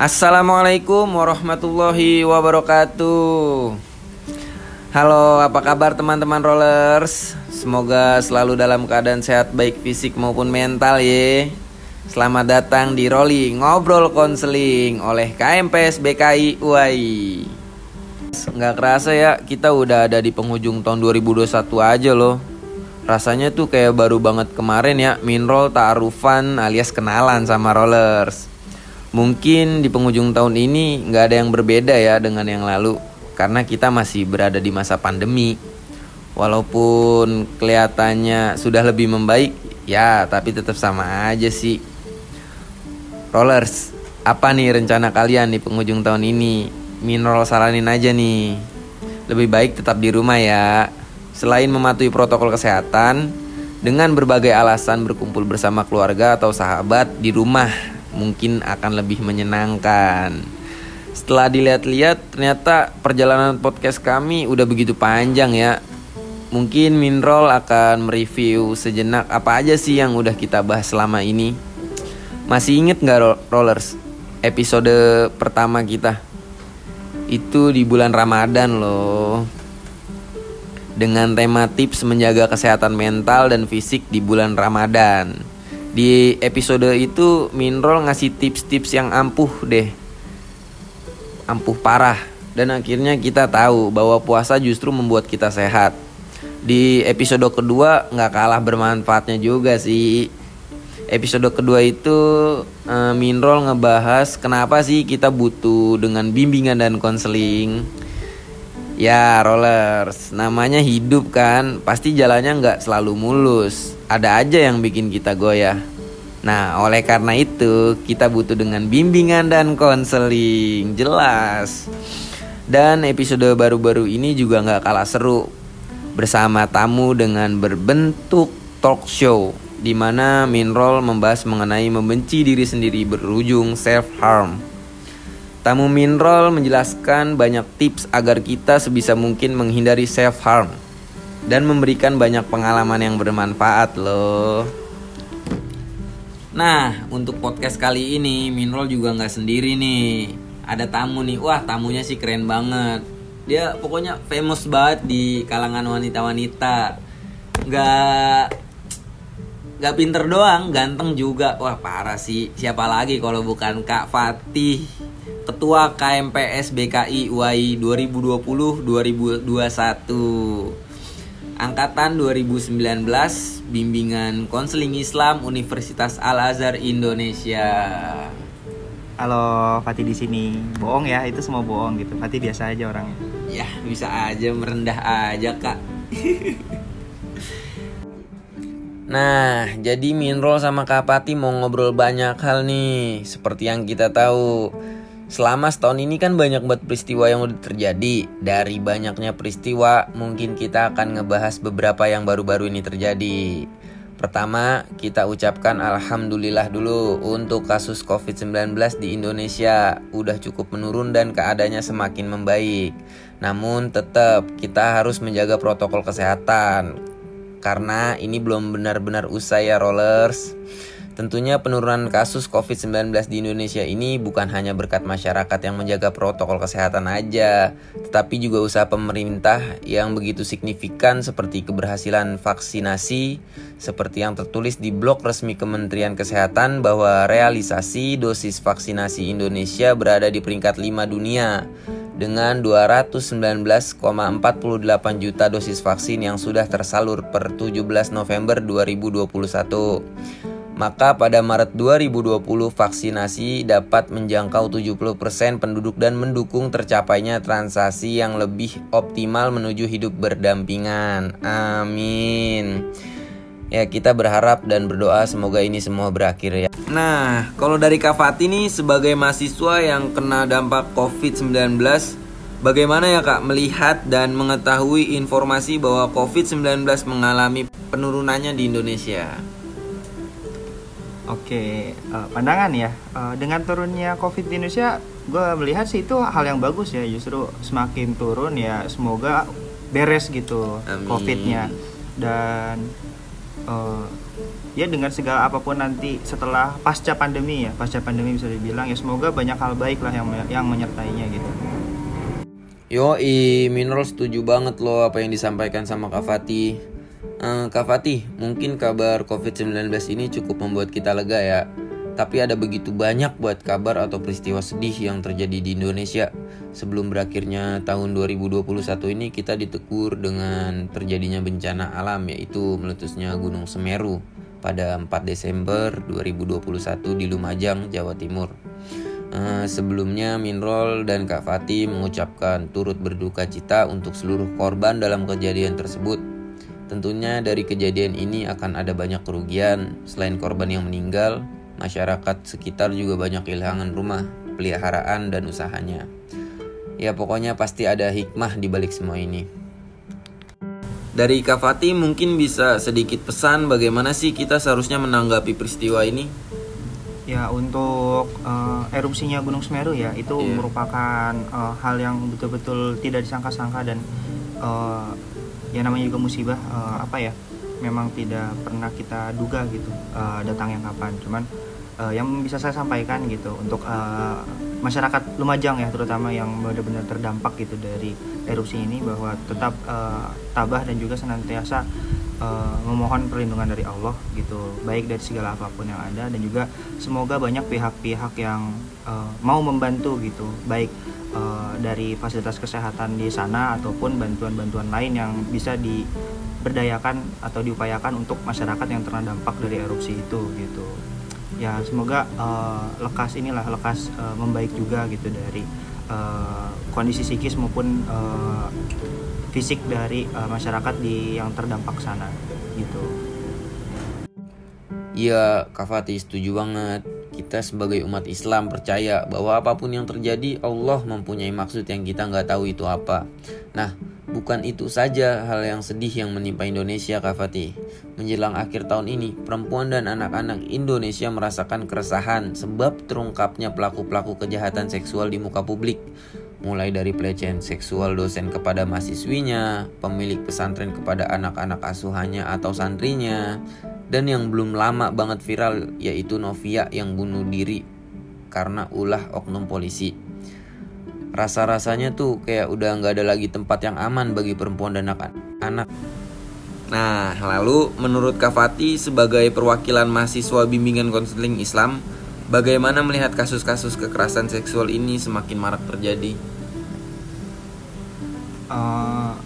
Assalamualaikum warahmatullahi wabarakatuh. Halo, apa kabar teman-teman rollers? Semoga selalu dalam keadaan sehat baik fisik maupun mental ya. Selamat datang di Rolling Ngobrol Konseling oleh KMPS BKI UAI. Nggak kerasa ya, kita udah ada di penghujung tahun 2021 aja loh. Rasanya tuh kayak baru banget kemarin ya, Minroll ta'arufan alias kenalan sama rollers. Mungkin di penghujung tahun ini nggak ada yang berbeda ya dengan yang lalu karena kita masih berada di masa pandemi. Walaupun kelihatannya sudah lebih membaik, ya tapi tetap sama aja sih. Rollers, apa nih rencana kalian di penghujung tahun ini? Minrol saranin aja nih. Lebih baik tetap di rumah ya. Selain mematuhi protokol kesehatan, dengan berbagai alasan berkumpul bersama keluarga atau sahabat di rumah mungkin akan lebih menyenangkan. Setelah dilihat-lihat ternyata perjalanan podcast kami udah begitu panjang ya. Mungkin Minroll akan mereview sejenak apa aja sih yang udah kita bahas selama ini. Masih inget nggak Rollers? Episode pertama kita itu di bulan Ramadan loh. Dengan tema tips menjaga kesehatan mental dan fisik di bulan Ramadan. Di episode itu Minroll ngasih tips-tips yang ampuh deh ampuh parah dan akhirnya kita tahu bahwa puasa justru membuat kita sehat. Di episode kedua nggak kalah bermanfaatnya juga sih. Episode kedua itu uh, Minrol ngebahas kenapa sih kita butuh dengan bimbingan dan konseling. Ya rollers, namanya hidup kan, pasti jalannya nggak selalu mulus. Ada aja yang bikin kita goyah. Nah, oleh karena itu, kita butuh dengan bimbingan dan konseling, jelas. Dan episode baru-baru ini juga nggak kalah seru bersama tamu dengan berbentuk talk show di mana Minroll membahas mengenai membenci diri sendiri berujung self harm. Tamu Minroll menjelaskan banyak tips agar kita sebisa mungkin menghindari self harm dan memberikan banyak pengalaman yang bermanfaat loh. Nah, untuk podcast kali ini Minrol juga nggak sendiri nih. Ada tamu nih. Wah, tamunya sih keren banget. Dia pokoknya famous banget di kalangan wanita-wanita. Nggak nggak pinter doang, ganteng juga. Wah, parah sih. Siapa lagi kalau bukan Kak Fatih, Ketua KMPS BKI UAI 2020-2021 angkatan 2019 bimbingan konseling Islam Universitas Al Azhar Indonesia. Halo, Fatih di sini. Bohong ya, itu semua bohong gitu. Fatih biasa aja orangnya. Ya, bisa aja merendah aja, Kak. nah, jadi Minrol sama Kak Fatih mau ngobrol banyak hal nih. Seperti yang kita tahu, Selama setahun ini kan banyak banget peristiwa yang udah terjadi. Dari banyaknya peristiwa, mungkin kita akan ngebahas beberapa yang baru-baru ini terjadi. Pertama, kita ucapkan alhamdulillah dulu untuk kasus COVID-19 di Indonesia udah cukup menurun dan keadaannya semakin membaik. Namun tetap kita harus menjaga protokol kesehatan karena ini belum benar-benar usai ya rollers. Tentunya penurunan kasus COVID-19 di Indonesia ini bukan hanya berkat masyarakat yang menjaga protokol kesehatan aja, tetapi juga usaha pemerintah yang begitu signifikan seperti keberhasilan vaksinasi, seperti yang tertulis di blog resmi Kementerian Kesehatan bahwa realisasi dosis vaksinasi Indonesia berada di peringkat 5 dunia dengan 219,48 juta dosis vaksin yang sudah tersalur per 17 November 2021 maka pada Maret 2020 vaksinasi dapat menjangkau 70% penduduk dan mendukung tercapainya transaksi yang lebih optimal menuju hidup berdampingan. Amin. Ya kita berharap dan berdoa semoga ini semua berakhir ya. Nah, kalau dari Kak Fatih nih sebagai mahasiswa yang kena dampak COVID-19 Bagaimana ya Kak melihat dan mengetahui informasi bahwa COVID-19 mengalami penurunannya di Indonesia? Oke, uh, pandangan ya. Uh, dengan turunnya COVID di Indonesia, gue melihat sih itu hal yang bagus ya. Justru semakin turun ya, semoga beres gitu COVID-nya. Dan uh, ya dengan segala apa pun nanti setelah pasca pandemi ya pasca pandemi bisa dibilang ya semoga banyak hal baik lah yang yang menyertainya gitu Yo, i Mineral setuju banget loh apa yang disampaikan sama Kak Fatih. Uh, Kak Fatih, mungkin kabar COVID-19 ini cukup membuat kita lega ya. Tapi ada begitu banyak buat kabar atau peristiwa sedih yang terjadi di Indonesia. Sebelum berakhirnya tahun 2021 ini kita ditegur dengan terjadinya bencana alam yaitu meletusnya Gunung Semeru pada 4 Desember 2021 di Lumajang, Jawa Timur. Uh, sebelumnya Minrol dan Kak Fatih mengucapkan turut berduka cita untuk seluruh korban dalam kejadian tersebut. Tentunya dari kejadian ini akan ada banyak kerugian. Selain korban yang meninggal, masyarakat sekitar juga banyak kehilangan rumah, peliharaan, dan usahanya. Ya pokoknya pasti ada hikmah di balik semua ini. Dari Kak Fatih mungkin bisa sedikit pesan bagaimana sih kita seharusnya menanggapi peristiwa ini? Ya untuk uh, erupsinya Gunung Semeru ya itu yeah. merupakan uh, hal yang betul-betul tidak disangka-sangka dan uh, ya namanya juga musibah uh, apa ya memang tidak pernah kita duga gitu uh, datangnya kapan. Cuman uh, yang bisa saya sampaikan gitu untuk uh, masyarakat Lumajang ya terutama yang benar-benar terdampak gitu dari erupsi ini bahwa tetap uh, tabah dan juga senantiasa uh, memohon perlindungan dari Allah gitu baik dari segala apa pun yang ada. Dan juga semoga banyak pihak-pihak yang uh, mau membantu gitu baik uh, dari fasilitas kesehatan di sana ataupun bantuan-bantuan lain yang bisa diberdayakan atau diupayakan untuk masyarakat yang terkena dari erupsi itu gitu ya semoga uh, lekas inilah lekas uh, membaik juga gitu dari uh, kondisi psikis maupun uh, fisik dari uh, masyarakat di yang terdampak sana gitu. Iya, Kak Fatih setuju banget. Kita sebagai umat Islam percaya bahwa apa pun yang terjadi Allah mempunyai maksud yang kita nggak tahu itu apa. Nah, bukan itu saja hal yang sedih yang menimpa Indonesia, Kak Fatih. Menjelang akhir tahun ini, perempuan dan anak-anak Indonesia merasakan keresahan sebab terungkapnya pelaku-pelaku kejahatan seksual di muka publik mulai dari pelecehan seksual dosen kepada mahasiswinya, pemilik pesantren kepada anak-anak asuhannya atau santrinya, dan yang belum lama banget viral yaitu Novia yang bunuh diri karena ulah oknum polisi. Rasa-rasanya tuh kayak udah nggak ada lagi tempat yang aman bagi perempuan dan anak-anak. Nah, lalu menurut Kafati sebagai perwakilan mahasiswa bimbingan konseling Islam, Bagaimana melihat kasus-kasus kekerasan seksual ini semakin marak terjadi? Uh,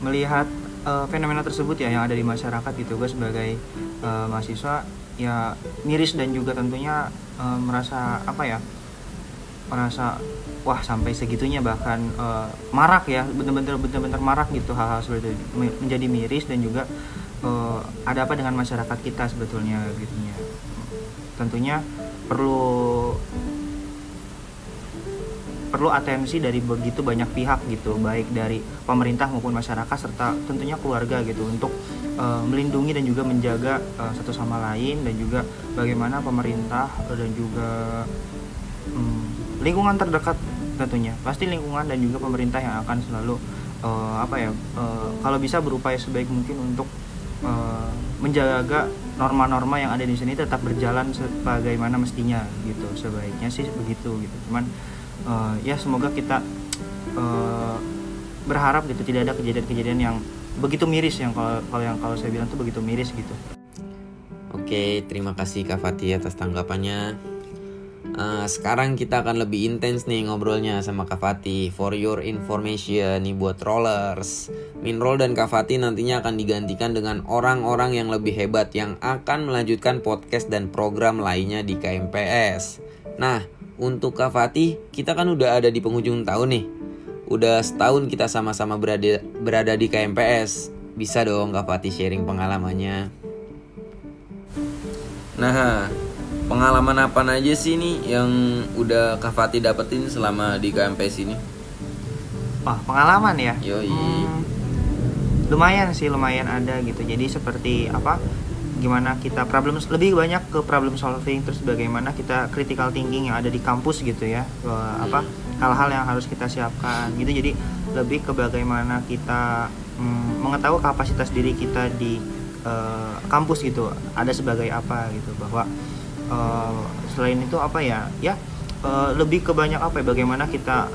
melihat uh, fenomena tersebut ya yang ada di masyarakat itu gue sebagai uh, mahasiswa ya miris dan juga tentunya uh, merasa apa ya merasa wah sampai segitunya bahkan uh, marak ya benar-benar benar-benar marak gitu hal-hal seperti itu. Menjadi miris dan juga uh, ada apa dengan masyarakat kita sebetulnya gitu ya. Tentunya perlu perlu atensi dari begitu banyak pihak gitu baik dari pemerintah maupun masyarakat serta tentunya keluarga gitu untuk uh, melindungi dan juga menjaga uh, satu sama lain dan juga bagaimana pemerintah dan juga um, lingkungan terdekat tentunya. Pasti lingkungan dan juga pemerintah yang akan selalu uh, apa ya uh, kalau bisa berupaya sebaik mungkin untuk uh, menjaga norma-norma yang ada di sini tetap berjalan sebagaimana mestinya gitu. Sebaiknya sih begitu gitu. Cuman uh, ya semoga kita uh, berharap gitu tidak ada kejadian-kejadian yang begitu miris yang kalau kalau yang kalau saya bilang tuh begitu miris gitu. Oke, terima kasih Kak Fatih atas tanggapannya. Uh, sekarang kita akan lebih intens nih ngobrolnya sama Kak Fatih. For your information nih buat rollers. Minroll dan Kak Fatih nantinya akan digantikan dengan orang-orang yang lebih hebat yang akan melanjutkan podcast dan program lainnya di KMPS. Nah, untuk Kak Fatih, kita kan udah ada di penghujung tahun nih. Udah setahun kita sama-sama berada berada di KMPS. Bisa dong Kak Fatih sharing pengalamannya. Nah, pengalaman apa aja sih nih yang udah Kak Fatih dapetin selama di KMPS ini? Wah, pengalaman ya? Yoi. Hmm, lumayan sih, lumayan ada gitu. Jadi seperti apa? Gimana kita problem lebih banyak ke problem solving terus bagaimana kita critical thinking yang ada di kampus gitu ya. Ke, apa? Hal-hal yang harus kita siapkan gitu. Jadi lebih ke bagaimana kita hmm, mengetahui kapasitas diri kita di uh, kampus gitu ada sebagai apa gitu bahwa uh, selain itu apa ya? Ya uh, lebih ke banyak apa ya? Bagaimana kita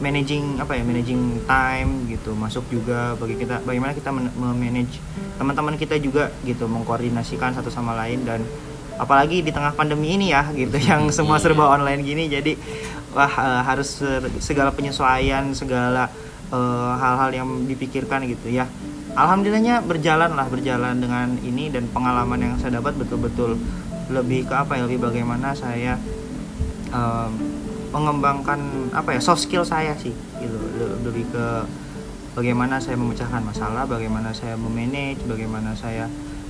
managing apa ya? Managing time gitu. Masuk juga bagi kita bagaimana kita memanage teman-teman kita juga gitu. Mengkoordinasikan satu sama lain dan apalagi di tengah pandemi ini ya gitu. Yang semua iya. serba online gini. Jadi wah uh, harus segala penyesuaian segala hal-hal uh, yang dipikirkan gitu ya. Alhamdulillahnya berjalan lah berjalan dengan ini dan pengalaman yang saya dapat betul-betul lebih ke apa ya lebih bagaimana saya um, mengembangkan apa ya soft skill saya sih gitu lebih ke bagaimana saya memecahkan masalah bagaimana saya memanage bagaimana saya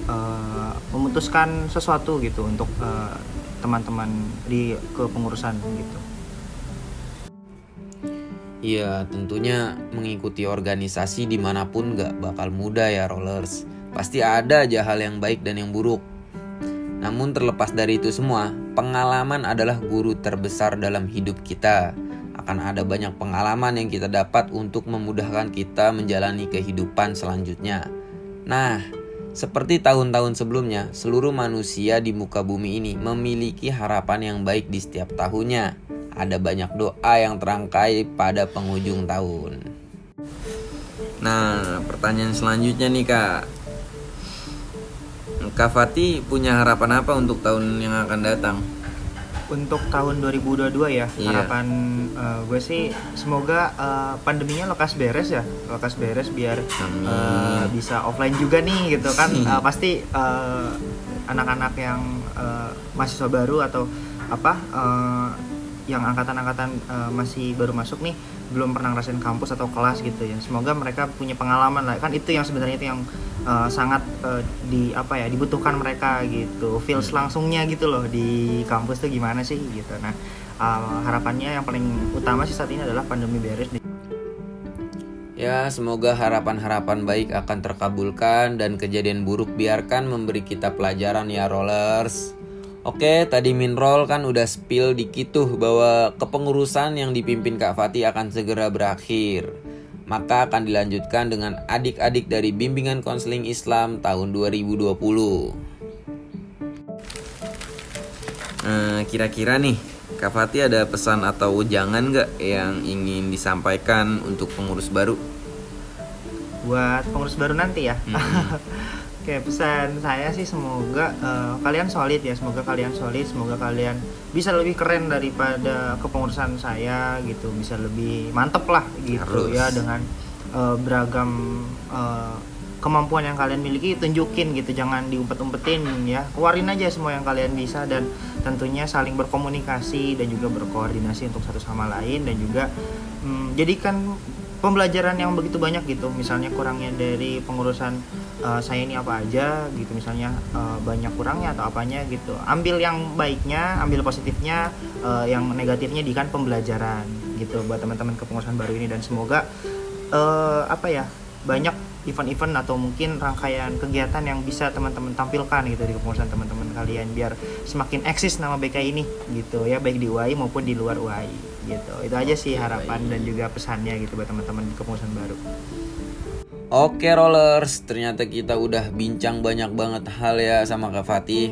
uh, memutuskan sesuatu gitu untuk uh, teman-teman di kepengurusan gitu Iya, tentunya mengikuti organisasi di mana pun gak bakal mudah ya rollers. Pasti ada aja hal yang baik dan yang buruk. Namun terlepas dari itu semua, pengalaman adalah guru terbesar dalam hidup kita. Akan ada banyak pengalaman yang kita dapat untuk memudahkan kita menjalani kehidupan selanjutnya. Nah, seperti tahun-tahun sebelumnya, seluruh manusia di muka bumi ini memiliki harapan yang baik di setiap tahunnya ada banyak doa yang terangkai pada penghujung tahun. Nah, pertanyaan selanjutnya nih kak, Kak Fati punya harapan apa untuk tahun yang akan datang? Untuk tahun 2022 ya, iya. harapan uh, gue sih semoga uh, pandeminya lekas beres ya, lekas beres biar uh, bisa offline juga nih gitu kan. uh, pasti anak-anak uh, yang uh, mahasiswa baru atau apa uh, yang angkatan-angkatan uh, masih baru masuk nih belum pernah ngerasain kampus atau kelas gitu ya semoga mereka punya pengalaman lah kan itu yang sebenarnya itu yang uh, sangat uh, di apa ya dibutuhkan mereka gitu feels hmm. langsungnya gitu loh di kampus tuh gimana sih gitu nah uh, harapannya yang paling utama sih saat ini adalah pandemi beres nih Ya, semoga harapan-harapan baik akan terkabulkan dan kejadian buruk biarkan memberi kita pelajaran ya rollers. Oke, tadi Minrol kan udah spill dikit tuh bahwa kepengurusan yang dipimpin Kak Fatih akan segera berakhir. Maka akan dilanjutkan dengan adik-adik dari bimbingan konseling Islam tahun 2020. Nah, kira-kira nih, Kak Fatih ada pesan atau ujangan nggak yang ingin disampaikan untuk pengurus baru? Buat pengurus baru nanti ya. Hmm. Oke, pesan saya sih semoga uh, kalian solid ya, semoga kalian solid, semoga kalian bisa lebih keren daripada kepengurusan saya gitu, bisa lebih mantep lah gitu Harus. ya dengan uh, beragam uh, kemampuan yang kalian miliki tunjukin gitu, jangan diumpet-umpetin ya, keluarin aja semua yang kalian bisa dan tentunya saling berkomunikasi dan juga berkoordinasi untuk satu sama lain dan juga um, jadikan pembelajaran yang begitu banyak gitu. Misalnya kurangnya dari pengurusan uh, saya ini apa aja gitu misalnya uh, banyak kurangnya atau apanya gitu. Ambil yang baiknya ambil positifnya uh, yang negatifnya di kan pembelajaran gitu buat teman-teman kepengurusan baru ini. Dan semoga uh, apa ya banyak event-event atau mungkin rangkaian kegiatan yang bisa teman-teman tampilkan gitu di kepengurusan teman-teman kalian biar semakin eksis nama BK ini gitu ya baik di UAI maupun di luar UAI gitu. Itu aja sih harapan dan juga pesannya gitu buat teman-teman kepengurusan baru. Oke rollers, ternyata kita udah bincang banyak banget hal ya sama Kak Fatih.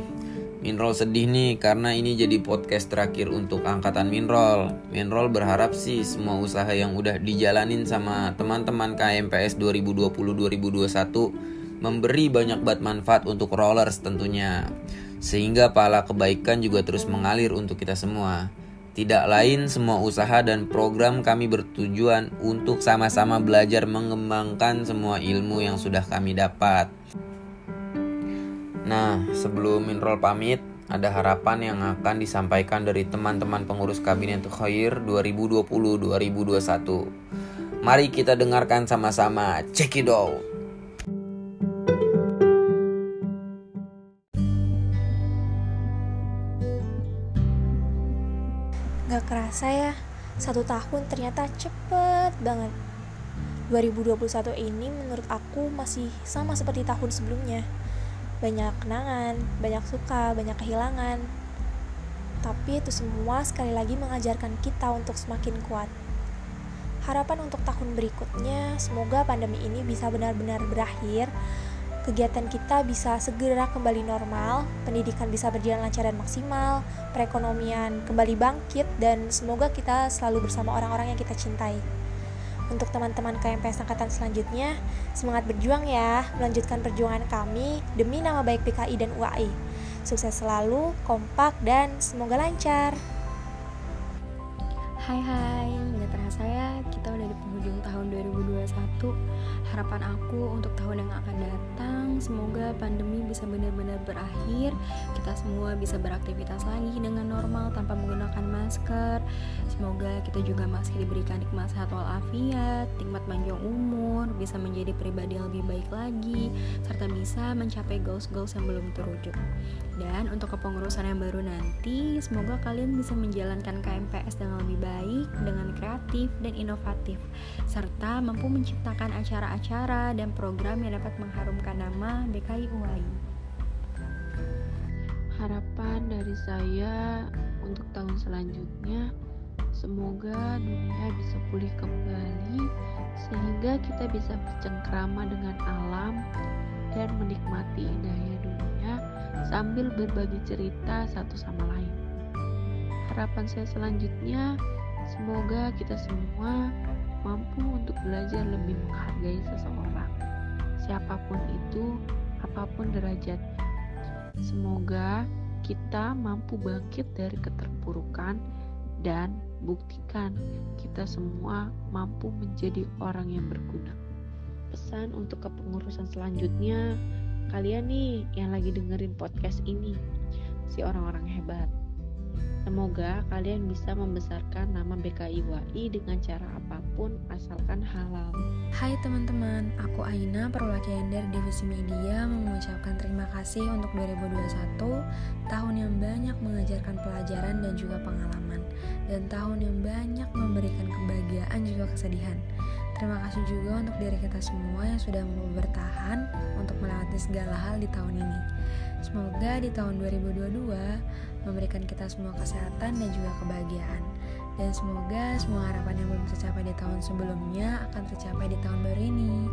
Minrol sedih nih karena ini jadi podcast terakhir untuk angkatan Minrol. Minrol berharap sih semua usaha yang udah dijalanin sama teman-teman KMPS 2020-2021 memberi banyak banget manfaat untuk rollers tentunya. Sehingga pahala kebaikan juga terus mengalir untuk kita semua. Tidak lain semua usaha dan program kami bertujuan untuk sama-sama belajar mengembangkan semua ilmu yang sudah kami dapat. Nah, sebelum Minrol pamit, ada harapan yang akan disampaikan dari teman-teman pengurus Kabinet Khair 2020-2021. Mari kita dengarkan sama-sama. Check it out. Gak kerasa ya, satu tahun ternyata cepet banget. 2021 ini menurut aku masih sama seperti tahun sebelumnya. Banyak kenangan, banyak suka, banyak kehilangan. Tapi itu semua sekali lagi mengajarkan kita untuk semakin kuat. Harapan untuk tahun berikutnya, semoga pandemi ini bisa benar-benar berakhir kegiatan kita bisa segera kembali normal, pendidikan bisa berjalan lancar dan maksimal, perekonomian kembali bangkit, dan semoga kita selalu bersama orang-orang yang kita cintai. Untuk teman-teman KMPS angkatan selanjutnya, semangat berjuang ya, melanjutkan perjuangan kami demi nama baik PKI dan UAI. Sukses selalu, kompak, dan semoga lancar. Hai hai, nggak terasa ya kita udah di tahun 2021 Harapan aku untuk tahun yang akan datang Semoga pandemi bisa benar-benar berakhir. Kita semua bisa beraktivitas lagi dengan normal tanpa menggunakan masker. Semoga kita juga masih diberikan nikmat sehat walafiat Nikmat panjang umur Bisa menjadi pribadi yang lebih baik lagi Serta bisa mencapai goals-goals yang belum terwujud Dan untuk kepengurusan yang baru nanti Semoga kalian bisa menjalankan KMPS dengan lebih baik dengan kreatif dan inovatif, serta mampu menciptakan acara-acara dan program yang dapat mengharumkan nama BKI UAI. Harapan dari saya untuk tahun selanjutnya, semoga dunia bisa pulih kembali sehingga kita bisa bercengkrama dengan alam dan menikmati indahnya dunia sambil berbagi cerita satu sama lain. Harapan saya selanjutnya Semoga kita semua mampu untuk belajar lebih menghargai seseorang, siapa pun itu, apa pun derajatnya. Semoga kita mampu bangkit dari keterpurukan dan buktikan kita semua mampu menjadi orang yang berguna. Pesan untuk kepengurusan selanjutnya, kalian nih yang lagi dengerin podcast ini, si orang-orang hebat Semoga kalian bisa membesarkan nama BKI WAI dengan cara apa pun asalkan halal. Hai teman-teman, aku Aina perwakilan dari Divisi Media mengucapkan terima kasih untuk 2021, tahun yang banyak mengajarkan pelajaran dan juga pengalaman, dan tahun yang banyak memberikan kebahagiaan juga kesedihan. Terima kasih juga untuk diri kita semua yang sudah mau bertahan untuk melewati segala hal di tahun ini. Semoga di tahun 2022 memberikan kita semua kesehatan dan juga kebahagiaan. Dan semoga semua harapan yang belum tercapai di tahun sebelumnya akan tercapai di tahun baru ini.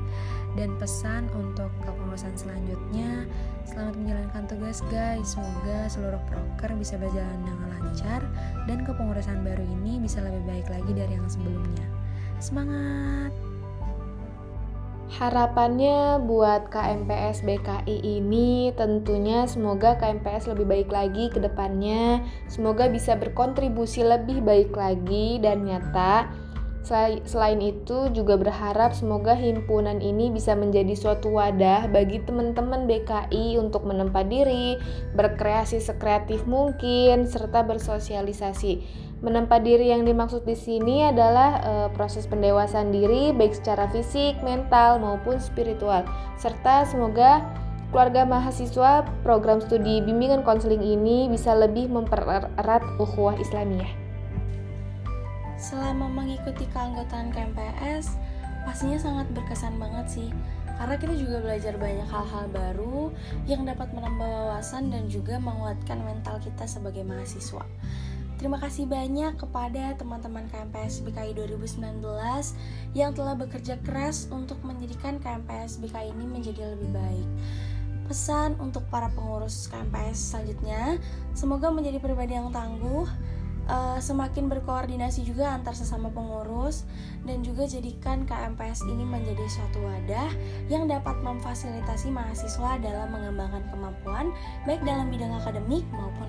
Dan pesan untuk kepengurusan selanjutnya, selamat menjalankan tugas guys. Semoga seluruh proker bisa berjalan dengan lancar dan kepengurusan baru ini bisa lebih baik lagi dari yang sebelumnya. Semangat! Harapannya buat KMPS BKI ini tentunya semoga KMPS lebih baik lagi ke depannya, semoga bisa berkontribusi lebih baik lagi dan nyata. Selain itu juga berharap semoga himpunan ini bisa menjadi suatu wadah bagi teman-teman BKI untuk menempa diri, berkreasi sekreatif mungkin, serta bersosialisasi. Menempa diri yang dimaksud di sini adalah e, proses pendewasaan diri baik secara fisik, mental maupun spiritual. Serta semoga keluarga mahasiswa program studi bimbingan konseling ini bisa lebih mempererat ukhuwah Islamiyah. Selama mengikuti keanggotaan KMPS, pastinya sangat berkesan banget sih karena kita juga belajar banyak hal-hal baru yang dapat menambah wawasan dan juga menguatkan mental kita sebagai mahasiswa. Terima kasih banyak kepada teman-teman KMPS BKI 2019 yang telah bekerja keras untuk menjadikan KMPS BKI ini menjadi lebih baik. Pesan untuk para pengurus KMPS selanjutnya, semoga menjadi pribadi yang tangguh, uh, semakin berkoordinasi juga antar sesama pengurus dan juga jadikan KMPS ini menjadi suatu wadah yang dapat memfasilitasi mahasiswa dalam mengembangkan kemampuan baik dalam bidang akademik maupun